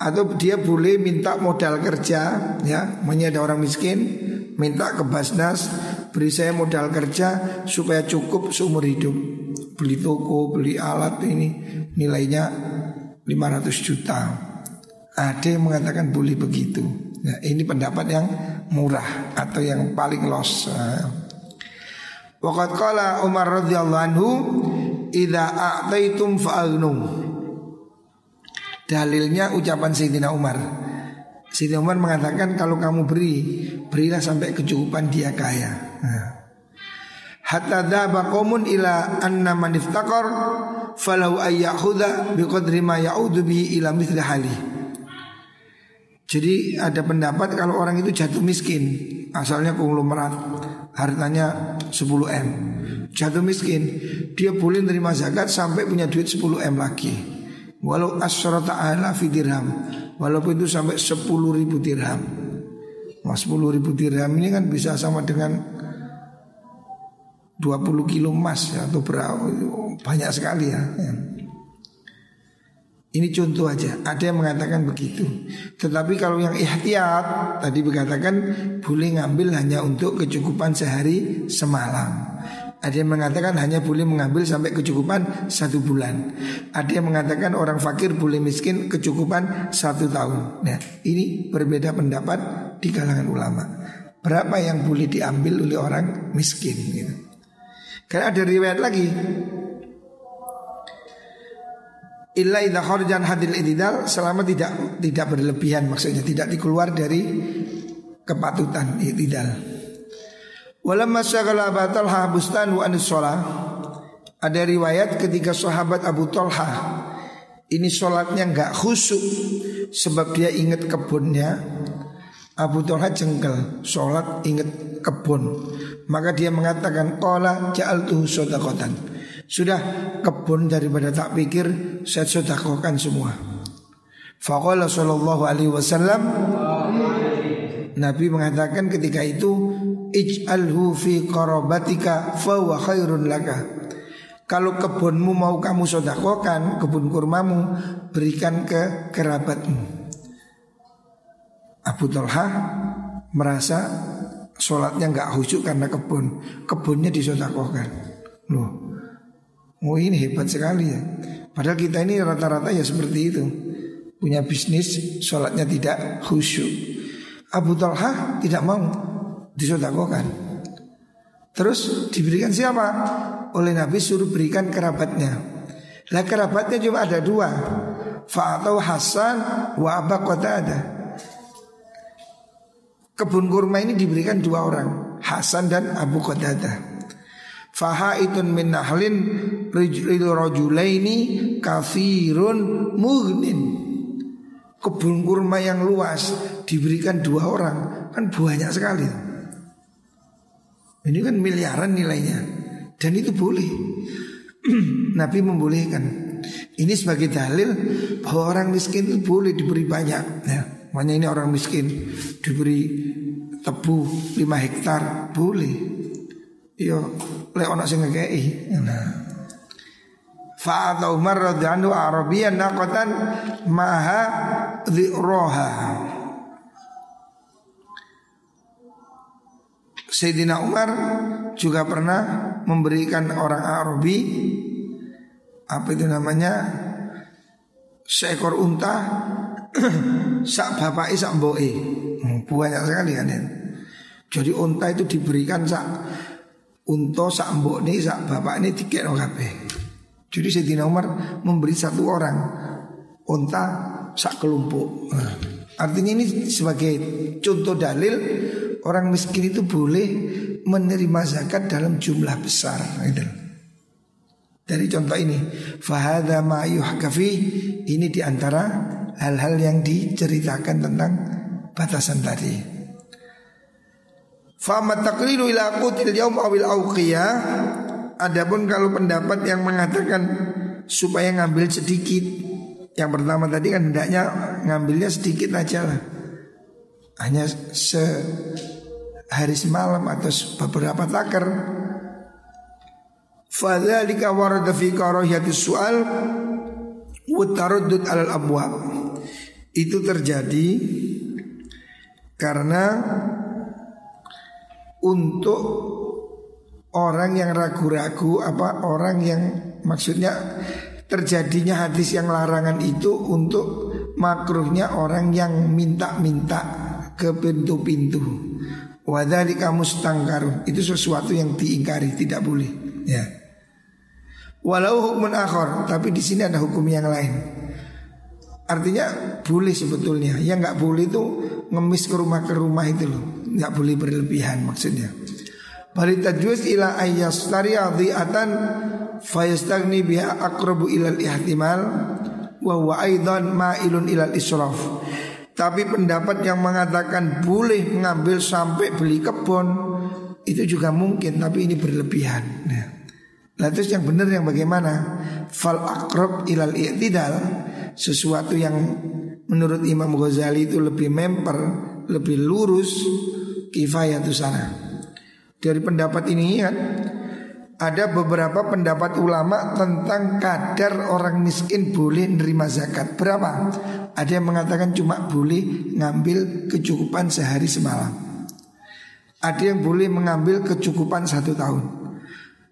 Atau dia boleh minta modal kerja ya, menyeda orang miskin, minta ke Basnas beri saya modal kerja supaya cukup seumur hidup. Beli toko, beli alat ini nilainya 500 juta. Ada yang mengatakan boleh begitu. Nah, ini pendapat yang murah atau yang paling los. Waqat qala Umar radhiyallahu anhu idza a'taitum fa'alnu. Dalilnya ucapan Sayyidina Umar. Sayyidina Umar mengatakan kalau kamu beri, berilah sampai kecukupan dia kaya. Hatta dhaba qaumun ila anna man iftaqar falahu ayyakhudha biqadri ma ila mithli. Jadi ada pendapat kalau orang itu jatuh miskin, asalnya konglomerat, hartanya 10 M. Jatuh miskin, dia boleh menerima zakat sampai punya duit 10 M lagi. Walau asyrata ala fi dirham, walaupun itu sampai 10 ribu dirham. Mas 10 ribu dirham ini kan bisa sama dengan 20 kilo emas ya, atau berapa banyak sekali ya. ya. Ini contoh aja, ada yang mengatakan begitu. Tetapi kalau yang ihtiyat tadi dikatakan boleh ngambil hanya untuk kecukupan sehari semalam. Ada yang mengatakan hanya boleh mengambil sampai kecukupan satu bulan. Ada yang mengatakan orang fakir boleh miskin kecukupan satu tahun. Nah ini berbeda pendapat di kalangan ulama. Berapa yang boleh diambil oleh orang miskin gitu. Karena ada riwayat lagi Illa idha kharjan hadil ididal Selama tidak tidak berlebihan Maksudnya tidak dikeluar dari Kepatutan ididal Walamma syagala Abu Talha bustan wa sholah. Ada riwayat ketika sahabat Abu Talha Ini sholatnya nggak khusyuk Sebab dia ingat kebunnya. Abu Talha jengkel Sholat ingat kebun. Maka dia mengatakan Qala ja'altuhu sodakotan Sudah kebun daripada tak pikir Saya sodakokan semua Faqala sallallahu alaihi wasallam Nabi mengatakan ketika itu ij'alhu fi qarabatika fa khairun laka. Kalau kebunmu mau kamu sodakokan, kebun kurmamu berikan ke kerabatmu. Abu Talha merasa sholatnya nggak khusyuk karena kebun, kebunnya disodakokan. Loh, oh ini hebat sekali ya. Padahal kita ini rata-rata ya seperti itu. Punya bisnis sholatnya tidak khusyuk. Abu Talha tidak mau disodakokan. Terus diberikan siapa? Oleh Nabi suruh berikan kerabatnya. Lah kerabatnya cuma ada dua. Fa'atau Hasan wa Aba ada Kebun kurma ini diberikan dua orang Hasan dan Abu Qatadah Fahaitun min nahlin rajulaini kafirun mugnin. Kebun kurma yang luas diberikan dua orang kan banyak sekali. Ini kan miliaran nilainya dan itu boleh. Nabi membolehkan. Ini sebagai dalil bahwa orang miskin itu boleh diberi banyak. Ya, makanya ini orang miskin diberi tebu 5 hektar boleh. Yo lek ana sing ngekeki. Nah. Fa Umar radhiyallahu Arabiyan naqatan maha dhi'raha. Sayyidina Umar juga pernah memberikan orang Arabi apa itu namanya seekor unta sak bapak sak mboke. Hmm, banyak sekali kan ya. Jadi unta itu diberikan sak Unto sak mbok ini sak bapak ini tiket kabeh. Jadi Sayyidina Umar memberi satu orang unta sak kelompok. Nah, artinya ini sebagai contoh dalil orang miskin itu boleh menerima zakat dalam jumlah besar. Gitu. Dari contoh ini, fahada ma yuhkafi ini di antara hal-hal yang diceritakan tentang batasan tadi. Fama taklilu ila qutil yaum awil auqiyah Adapun kalau pendapat yang mengatakan supaya ngambil sedikit. Yang pertama tadi kan hendaknya ngambilnya sedikit aja lah. Hanya sehari semalam atau beberapa takar Fadzalika warada fi karahiyati su'al wa taraddud alal abwab Itu terjadi karena untuk orang yang ragu-ragu apa orang yang maksudnya terjadinya hadis yang larangan itu untuk makruhnya orang yang minta-minta ke pintu-pintu. Wadhalika mustangkarun itu sesuatu yang diingkari tidak boleh ya. Walau hukum akhor tapi di sini ada hukum yang lain. Artinya boleh sebetulnya. Yang nggak boleh itu ngemis ke rumah ke rumah itu loh nggak boleh berlebihan maksudnya. Bali tajwis ila ayyastari adhi'atan fayastagni biha akrabu ilal ihtimal wa huwa aidan ma'ilun ilal israf. Tapi pendapat yang mengatakan boleh mengambil sampai beli kebun itu juga mungkin tapi ini berlebihan. Nah, Lalu yang benar yang bagaimana? Fal akrab ilal i'tidal sesuatu yang menurut Imam Ghazali itu lebih memper, lebih lurus kifayatu sana. Dari pendapat ini kan ada beberapa pendapat ulama tentang kadar orang miskin boleh nerima zakat. Berapa? Ada yang mengatakan cuma boleh ngambil kecukupan sehari semalam. Ada yang boleh mengambil kecukupan satu tahun.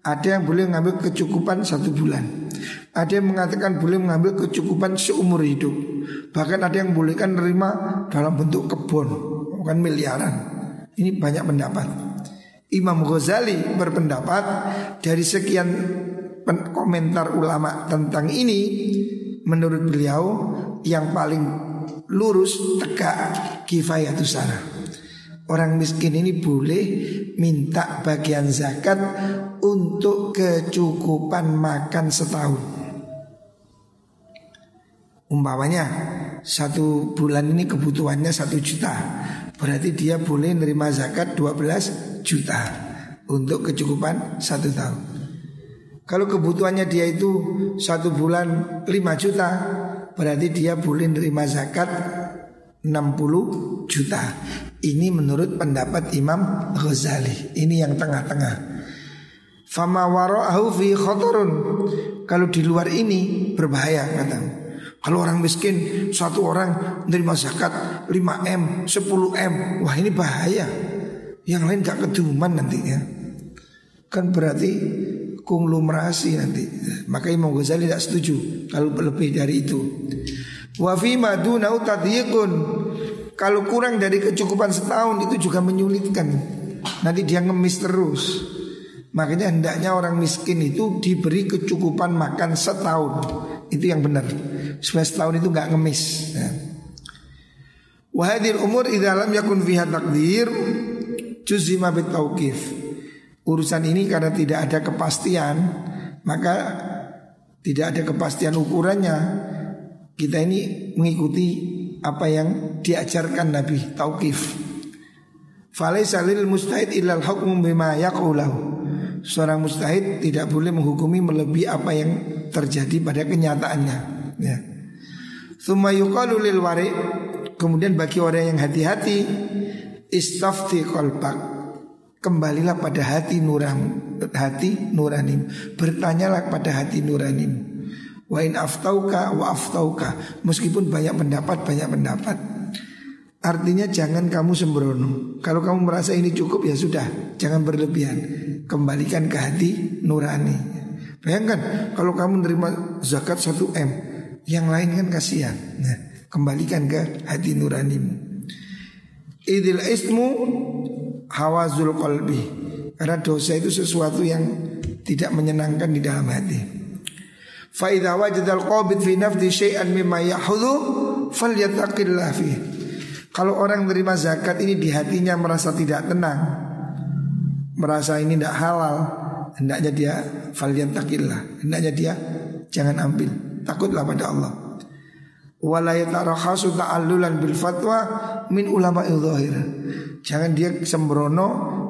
Ada yang boleh mengambil kecukupan satu bulan. Ada yang mengatakan boleh mengambil kecukupan seumur hidup. Bahkan ada yang bolehkan nerima dalam bentuk kebun, bukan miliaran. Ini banyak pendapat. Imam Ghazali berpendapat dari sekian komentar ulama tentang ini menurut beliau yang paling lurus tegak kifayatu sana. Orang miskin ini boleh minta bagian zakat untuk kecukupan makan setahun. Umpamanya satu bulan ini kebutuhannya satu juta Berarti dia boleh nerima zakat 12 juta Untuk kecukupan satu tahun Kalau kebutuhannya dia itu satu bulan 5 juta Berarti dia boleh nerima zakat 60 juta Ini menurut pendapat Imam Ghazali. Ini yang tengah-tengah. Fama wara'ahu fi khotorun. Kalau di luar ini berbahaya kata. Kalau orang miskin satu orang menerima zakat 5M, 10M, wah ini bahaya. Yang lain gak keduman nantinya. Kan berarti konglomerasi nanti. Maka Imam Ghazali tidak setuju kalau lebih dari itu. Wa fi madunau Kalau kurang dari kecukupan setahun itu juga menyulitkan. Nanti dia ngemis terus. Makanya hendaknya orang miskin itu diberi kecukupan makan setahun. Itu yang benar. Supaya setahun itu nggak ngemis. Ya. Umur idalam yakun fiha takdir juzima bitauqif. Urusan ini karena tidak ada kepastian, maka tidak ada kepastian ukurannya. Kita ini mengikuti apa yang diajarkan Nabi Tauqif. Falaisa lil mustahid illal hukmu bima yaqulahu. Seorang mustahid tidak boleh menghukumi melebihi apa yang terjadi pada kenyataannya. Ya. Thumma yuqalu lil wari Kemudian bagi orang yang hati-hati Istafti qalbak Kembalilah pada hati nuram Hati nuranim Bertanyalah pada hati nuranim Wa in aftauka wa aftauka Meskipun banyak pendapat banyak pendapat. Artinya jangan kamu sembrono. Kalau kamu merasa ini cukup ya sudah Jangan berlebihan. Kembalikan ke hati nurani. Bayangkan kalau kamu menerima zakat 1 M Yang lain kan kasihan. Nah kembalikan ke hati nuranimu. Idil ismu hawazul qalbi. Karena dosa itu sesuatu yang tidak menyenangkan di dalam hati. Fa idza wajada al-qabid fi nafsi syai'an mimma yahudhu falyattaqillah fi. Kalau orang menerima zakat ini di hatinya merasa tidak tenang, merasa ini tidak halal, hendaknya dia falyattaqillah, hendaknya dia jangan ambil, takutlah pada Allah. Wala yatarakhasu ta'allulan bil fatwa min ulama zahir. Jangan dia sembrono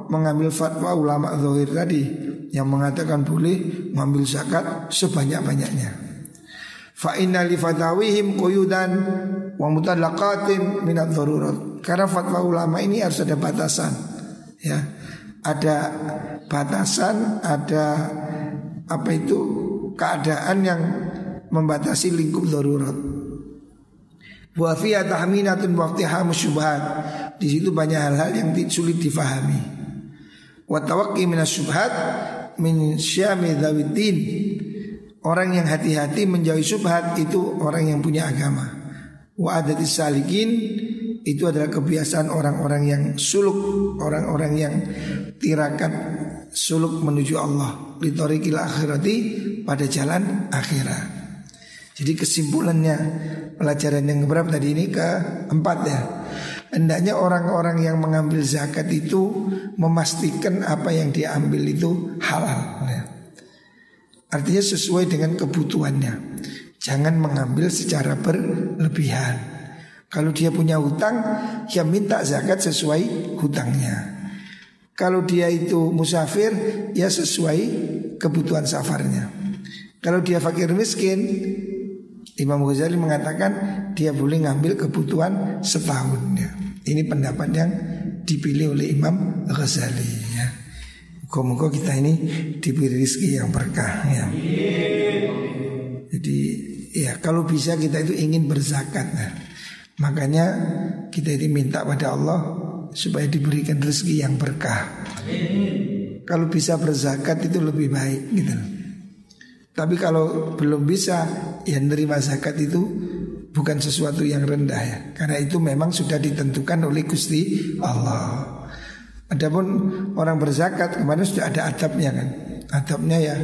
mengambil fatwa ulama zahir tadi yang mengatakan boleh mengambil zakat sebanyak-banyaknya. Fa inna li fatawihim quyudan wa mutallaqatin min ad-darurat. Karena fatwa ulama ini harus ada batasan. Ya. Ada batasan, ada apa itu keadaan yang membatasi lingkup darurat. Wa fiya tahminatun wa syubhat. Di situ banyak hal-hal yang sulit difahami. Wa tawaqqi minas syubhat min syami dawidin Orang yang hati-hati menjauhi subhat itu orang yang punya agama Wa adati salikin itu adalah kebiasaan orang-orang yang suluk Orang-orang yang tirakat suluk menuju Allah Litorikil akhirati pada jalan akhirat Jadi kesimpulannya pelajaran yang berapa tadi ini keempat ya Hendaknya orang-orang yang mengambil zakat itu memastikan apa yang diambil itu halal. Ya. Artinya sesuai dengan kebutuhannya. Jangan mengambil secara berlebihan. Kalau dia punya hutang, ya minta zakat sesuai hutangnya. Kalau dia itu musafir, ya sesuai kebutuhan safarnya. Kalau dia fakir miskin, Imam Ghazali mengatakan dia boleh ngambil kebutuhan setahun ya. Ini pendapat yang dipilih oleh Imam Ghazali ya. Moga-moga kita ini diberi rezeki yang berkah ya. Jadi ya kalau bisa kita itu ingin berzakat nah. Makanya kita ini minta pada Allah supaya diberikan rezeki yang berkah. Kalau bisa berzakat itu lebih baik gitu. Tapi kalau belum bisa ya nerima zakat itu bukan sesuatu yang rendah ya. Karena itu memang sudah ditentukan oleh Gusti Allah. Adapun orang berzakat kemarin sudah ada adabnya kan. Adabnya ya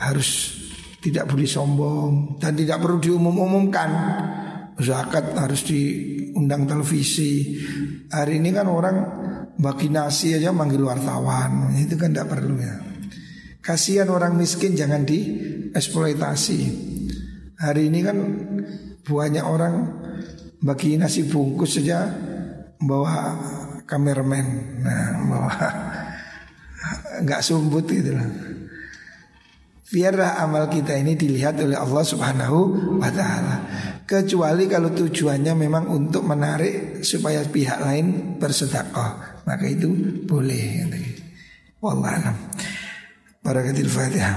harus tidak boleh sombong dan tidak perlu diumum-umumkan. Zakat harus diundang televisi. Hari ini kan orang bagi nasi aja manggil wartawan. Itu kan tidak perlu ya. Kasihan orang miskin jangan dieksploitasi. Hari ini kan banyak orang bagi nasi bungkus saja bawa kameramen. Nah, bawa nggak sumbut gitu lah. Biarlah amal kita ini dilihat oleh Allah Subhanahu wa taala. kecuali kalau tujuannya memang untuk menarik supaya pihak lain bersedekah maka itu boleh wallahualam barakatil fatihah